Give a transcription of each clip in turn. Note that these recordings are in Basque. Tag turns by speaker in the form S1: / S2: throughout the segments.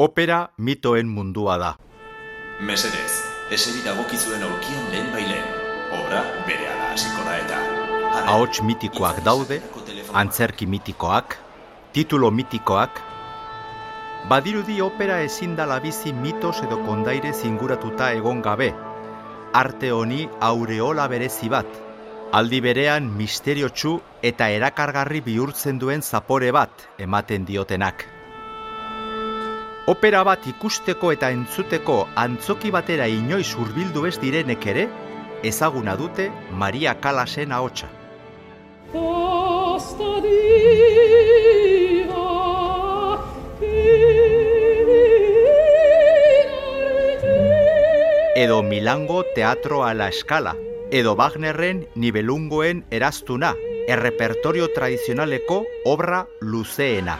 S1: Opera mitoen mundua da.
S2: Mesedez, eseri dagokizuen aurkian lehen bailen. Obra bere ala hasiko da eta.
S1: Ahots mitikoak daude, antzerki mitikoak, titulo mitikoak. Badirudi opera ezin da bizi mitos edo kondaire zinguratuta egon gabe. Arte honi aureola berezi bat. Aldi berean misteriotsu eta erakargarri bihurtzen duen zapore bat ematen diotenak. Opera bat ikusteko eta entzuteko antzoki batera inoiz hurbildu ez direnek ere, ezaguna dute Maria Kalasen ahotsa. Edo Milango Teatro a la Escala, edo Wagnerren Nibelungoen eraztuna, errepertorio tradizionaleko obra luzeena.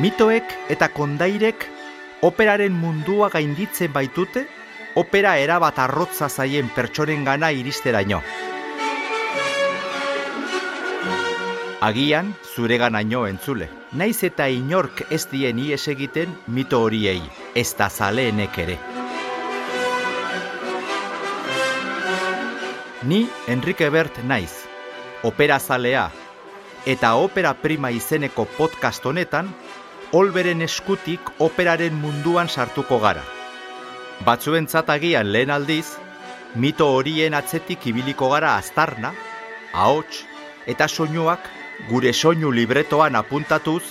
S1: Mitoek eta kondairek operaren mundua gainditzen baitute, opera erabat arrotza zaien pertsonen gana iristeraino. Agian, zure ganaino entzule. Naiz eta inork ez dien ies egiten mito horiei, ez da zaleenek ere. Ni Enrique Bert naiz, opera zalea, eta opera prima izeneko podcast honetan, olberen eskutik operaren munduan sartuko gara. Batzuentzat agian lehen aldiz, mito horien atzetik ibiliko gara aztarna, ahots eta soinuak gure soinu libretoan apuntatuz,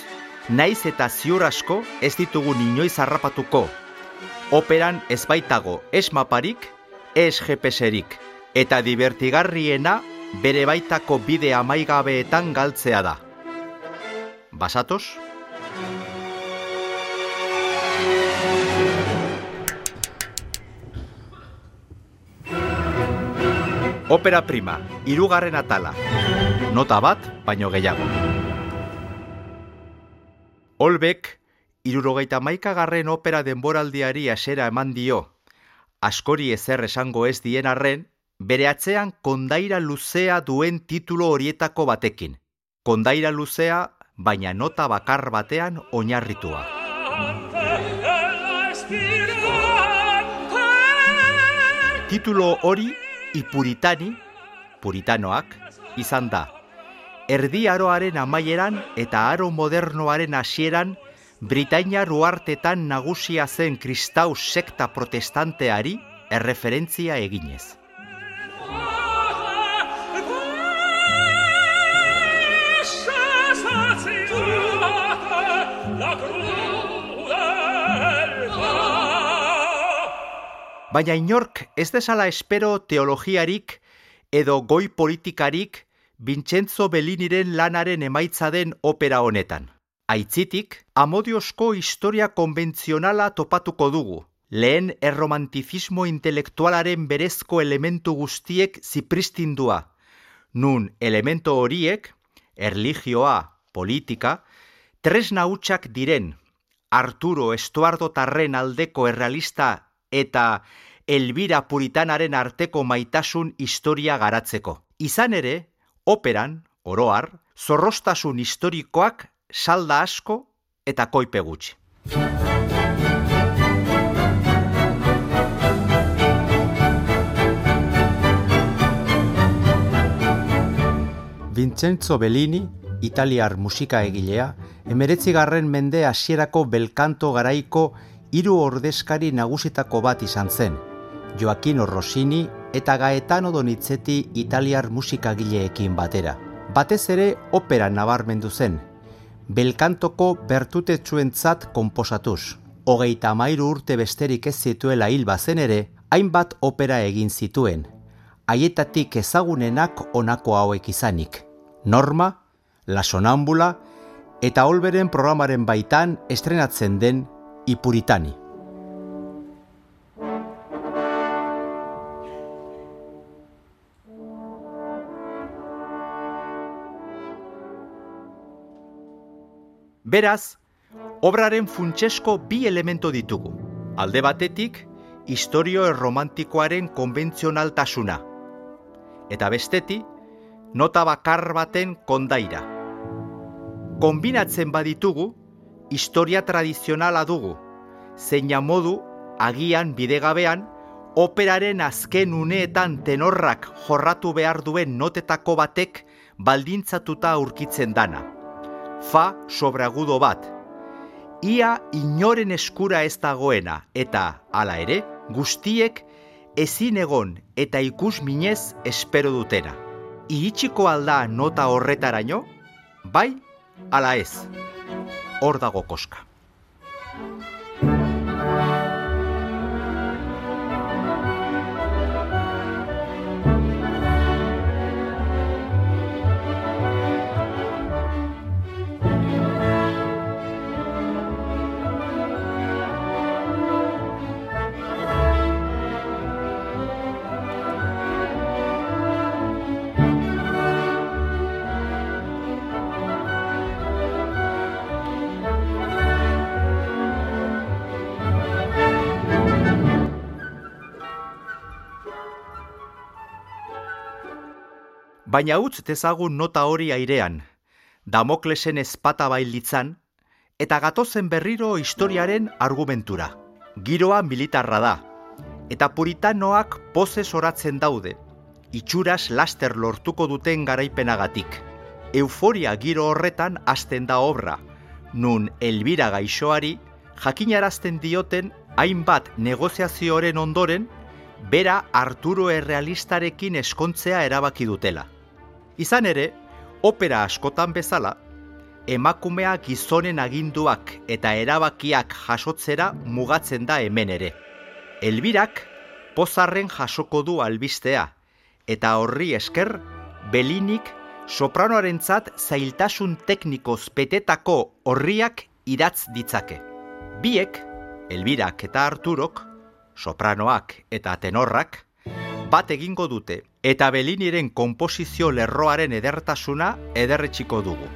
S1: naiz eta ziur asko ez ditugu inoiz harrapatuko. Operan ez baitago ez maparik, ez GPS-erik, eta divertigarriena bere baitako bide amaigabeetan galtzea da. Basatoz? Opera prima, irugarren atala. Nota bat, baino gehiago. Olbek, irurogeita maikagarren opera denboraldiari asera eman dio. Askori ezer esango ez dien arren, bere atzean kondaira luzea duen titulo horietako batekin. Kondaira luzea, baina nota bakar batean oinarritua. Titulo hori ipuritani, puritanoak, izan da. Erdi aroaren amaieran eta aro modernoaren hasieran Britainia ruartetan nagusia zen kristau sekta protestanteari erreferentzia eginez. Baina inork ez desala espero teologiarik edo goi politikarik Vincenzo Belliniren lanaren emaitza den opera honetan. Aitzitik, amodiosko historia konbentzionala topatuko dugu. Lehen erromantizismo intelektualaren berezko elementu guztiek zipristindua. Nun elemento horiek, erligioa, politika, tresna hutsak diren, Arturo Estuardo Tarren aldeko errealista eta Elbira Puritanaren arteko maitasun historia garatzeko. Izan ere, operan, oroar, zorrostasun historikoak salda asko eta koipe gutxi. Vincenzo Bellini, italiar musika egilea, emeretzigarren mende hasierako belkanto garaiko hiru ordezkari nagusitako bat izan zen, Joaquino Rossini eta Gaetano Donizetti italiar musikagileekin batera. Batez ere opera nabarmendu zen, belkantoko bertutetsuentzat konposatuz. Hogeita amairu urte besterik ez zituela hil bazen ere, hainbat opera egin zituen. Haietatik ezagunenak honako hauek izanik. Norma, La Sonambula eta Olberen programaren baitan estrenatzen den Ipuritani. Beraz, obraren funtsesko bi elemento ditugu. Alde batetik, historio erromantikoaren konbentzionaltasuna. Eta bestetik,
S3: nota bakar baten kondaira. Kombinatzen baditugu, historia tradizionala dugu, zeina modu, agian bidegabean, operaren azken uneetan tenorrak jorratu behar duen notetako batek baldintzatuta aurkitzen dana. Fa sobragudo bat. Ia inoren eskura ez dagoena eta, hala ere, guztiek ezin egon eta ikus minez espero dutena. Iritsiko alda nota horretaraino? Bai, ala ez. Hor dago koska. Baina utz dezagun nota hori airean, Damoklesen ezpata bailitzan, eta gatozen berriro historiaren argumentura. Giroa militarra da, eta puritanoak poze soratzen daude, itxuras laster lortuko duten garaipenagatik. Euforia giro horretan hasten da obra, nun Elbira gaixoari jakinarazten dioten hainbat negoziazioaren ondoren, bera Arturo Errealistarekin eskontzea erabaki dutela. Izan ere, opera askotan bezala, emakumea gizonen aginduak eta erabakiak jasotzera mugatzen da hemen ere. Elbirak pozarren jasoko du albistea, eta horri esker, belinik sopranoarentzat zailtasun teknikoz petetako horriak idatz ditzake. Biek, Elbirak eta Arturok, sopranoak eta tenorrak, bat egingo dute eta Beliniren konposizio lerroaren edertasuna ederretxiko dugu.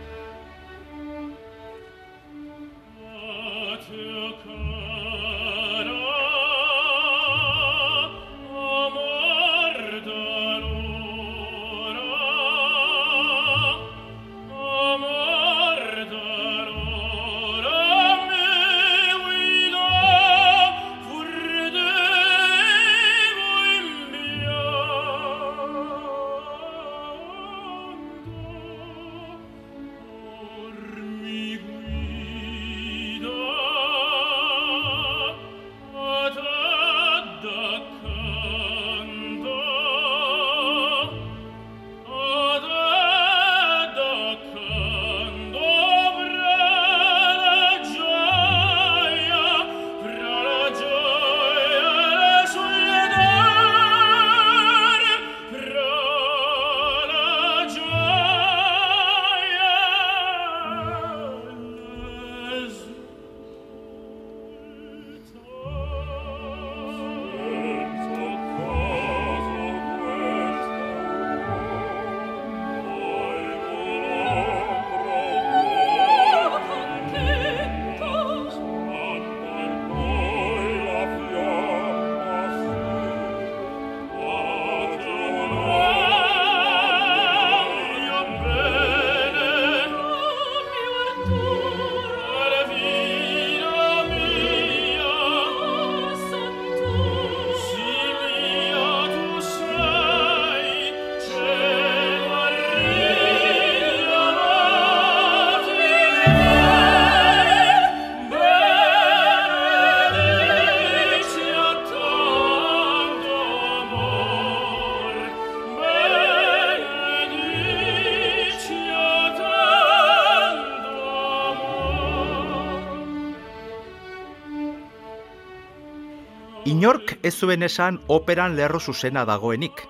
S3: Inork ez zuen esan operan lerro zuzena dagoenik.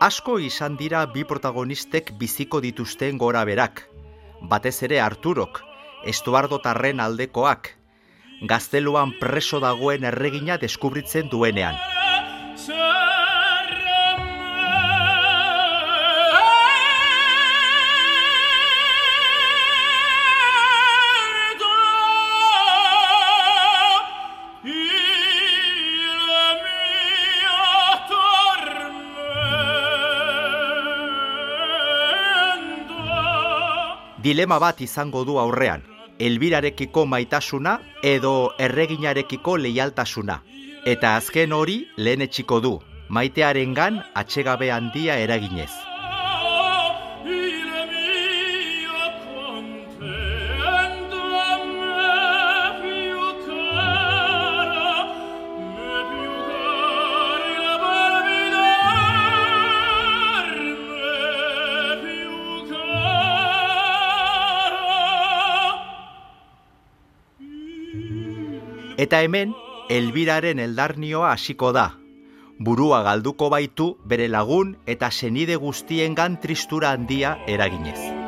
S3: Asko izan dira bi protagonistek biziko dituzten gora berak. Batez ere Arturok, Estuardo Tarren aldekoak, gazteluan preso dagoen erregina deskubritzen duenean. Dilema bat izango du aurrean, elbirarekiko maitasuna edo erreginarekiko leialtasuna. Eta azken hori lehen etxiko du, maitearengan atxegabe handia eraginez. Eta hemen, elbiraren eldarnioa hasiko da. Burua galduko baitu bere lagun eta senide guztiengan tristura handia eraginez.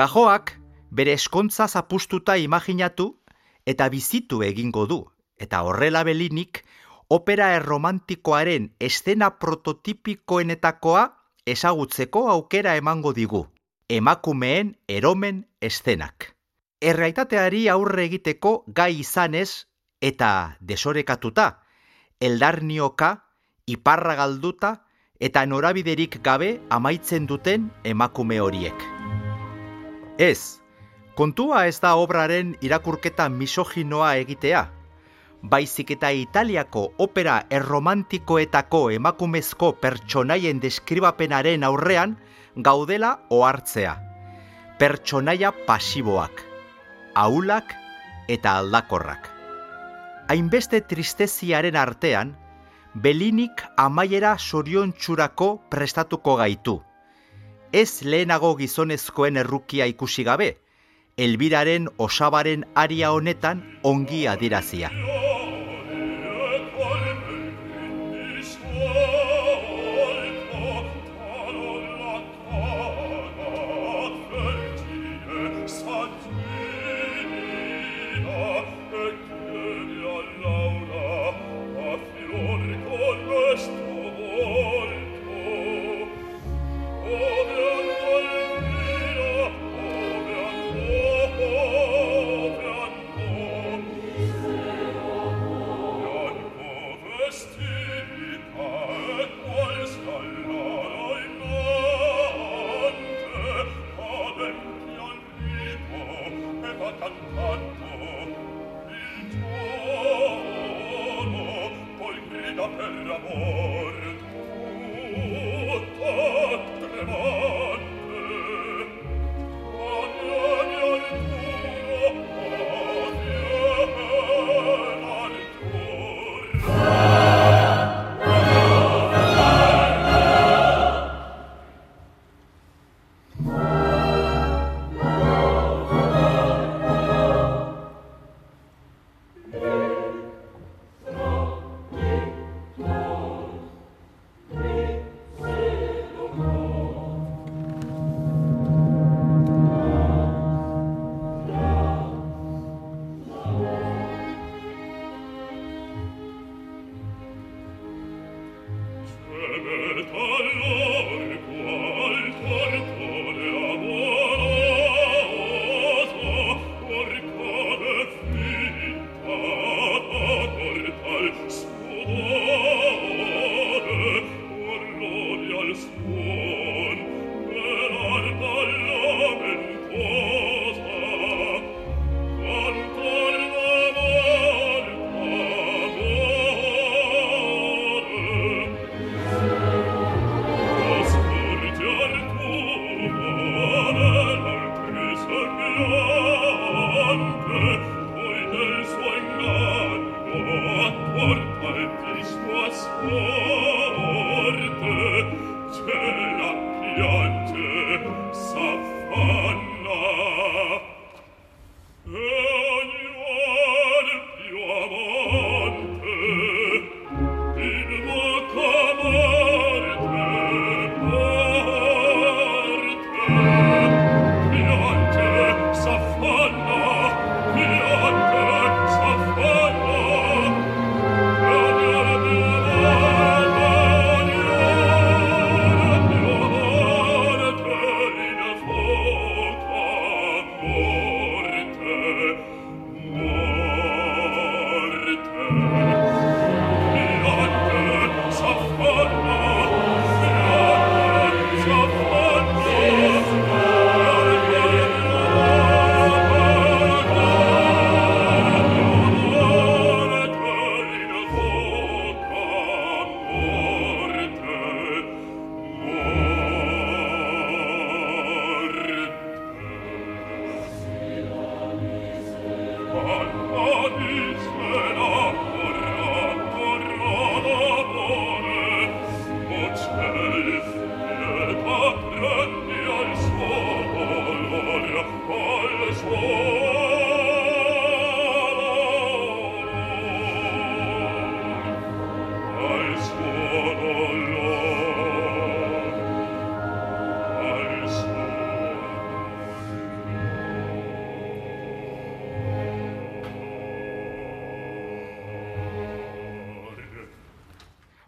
S3: Gajoak bere eskontza zapustuta imaginatu eta bizitu egingo du, eta horrela belinik, opera erromantikoaren estena prototipikoenetakoa ezagutzeko aukera emango digu, emakumeen eromen estenak. Erraitateari aurre egiteko gai izanez eta desorekatuta, eldarnioka, iparra galduta eta norabiderik gabe amaitzen duten emakume horiek. Ez, kontua ez da obraren irakurketa misoginoa egitea. Baizik eta Italiako opera erromantikoetako emakumezko pertsonaien deskribapenaren aurrean gaudela ohartzea. Pertsonaia pasiboak, aulak eta aldakorrak. Hainbeste tristeziaren artean, Belinik amaiera sorion prestatuko gaitu ez lehenago gizonezkoen errukia ikusi gabe, elbiraren osabaren aria honetan ongi adirazia.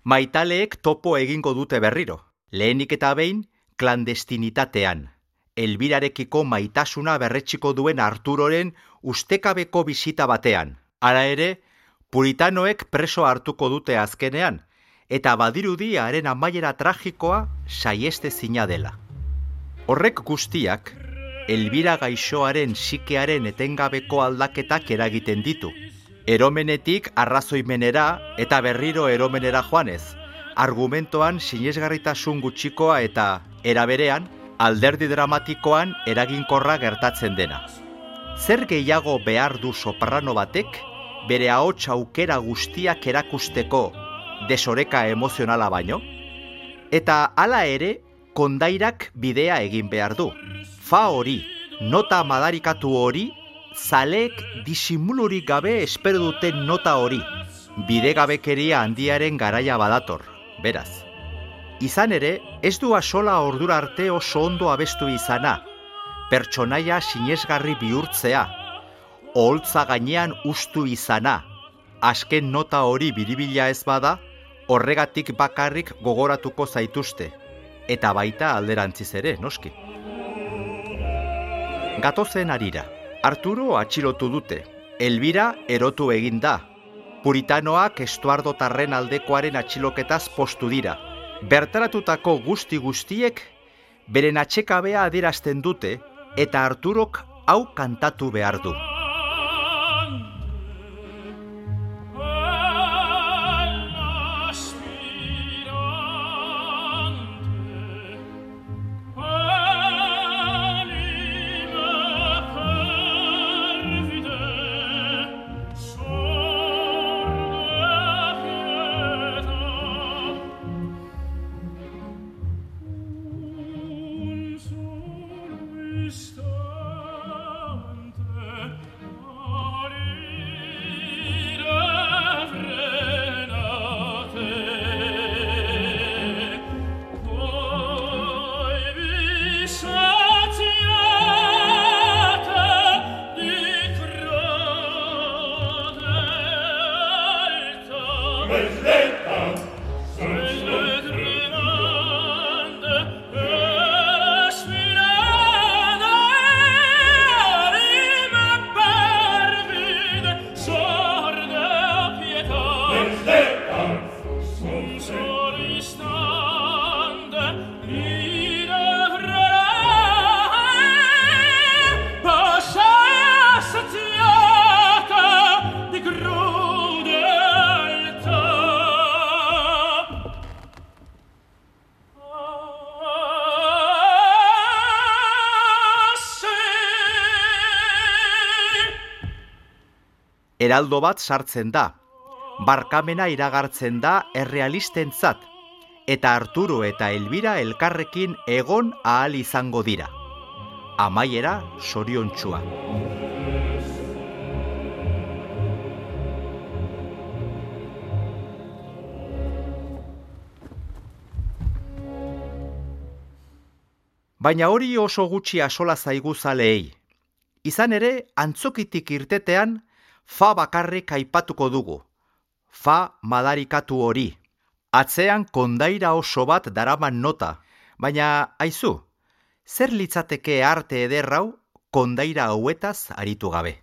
S1: Maitaleek topo egingo dute berriro. Lehenik eta behin, klandestinitatean. Elbirarekiko maitasuna berretxiko duen Arturoren ustekabeko bisita batean. Hala ere, puritanoek preso hartuko dute azkenean, eta badirudi haren amaiera tragikoa saieste zina dela. Horrek guztiak, Elbira gaixoaren sikearen etengabeko aldaketak eragiten ditu, eromenetik arrazoimenera eta berriro eromenera joanez, argumentoan sinesgarritasun gutxikoa eta eraberean alderdi dramatikoan eraginkorra gertatzen dena. Zer gehiago behar du soprano batek bere ahots aukera guztiak erakusteko desoreka emozionala baino? Eta hala ere, kondairak bidea egin behar du. Fa hori, nota madarikatu hori zaleek disimulurik gabe espero duten nota hori. Bidegabekeria handiaren garaia badator, beraz. Izan ere, ez du asola ordura arte oso ondo abestu izana, pertsonaia sinesgarri bihurtzea, oholtza gainean ustu izana, asken nota hori biribila ez bada, horregatik bakarrik gogoratuko zaituzte, eta baita alderantziz ere, noski. Gatozen arira. Arturo atxilotu dute, Elbira erotu egin da. Puritanoak estuardo tarren aldekoaren atxiloketaz postu dira. Bertaratutako guzti guztiek beren atxekabea adierazten dute eta Arturok hau kantatu behar du. Cristo. Heraldo bat sartzen da. Barkamena iragartzen da errealistentzat eta Arturo eta Elbira elkarrekin egon ahal izango dira. Amaiera soriontsua. Baina hori oso gutxi asola zaigu zaleei. Izan ere, antzokitik irtetean, fa bakarrik aipatuko dugu. Fa madarikatu hori. Atzean kondaira oso bat daraman nota. Baina, aizu, zer litzateke arte ederrau kondaira hauetaz aritu gabe.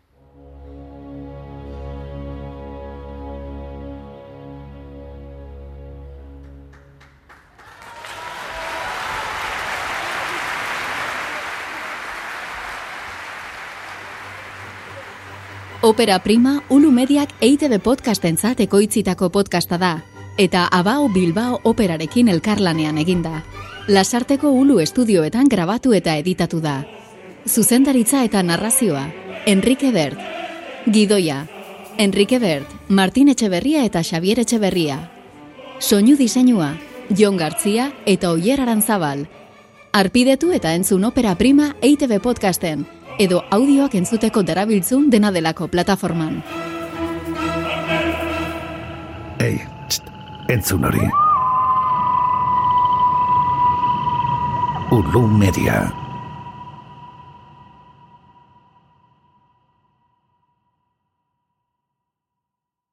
S4: Opera Prima Ulu Mediak EITB podcastentzat ekoitzitako podcasta da, eta Abao Bilbao operarekin elkarlanean eginda. Lasarteko Ulu estudioetan grabatu eta editatu da. Zuzendaritza eta narrazioa, Enrique Bert. Gidoia, Enrique Bert, Martin Etxeberria eta Xavier Etxeberria. Soinu diseinua, Jon Gartzia eta Oier Arantzabal. Arpidetu eta entzun Opera Prima EITB podcasten, edo audioak entzuteko darabiltzun dena delako plataforman.
S5: Entzun hori. Ulu Media.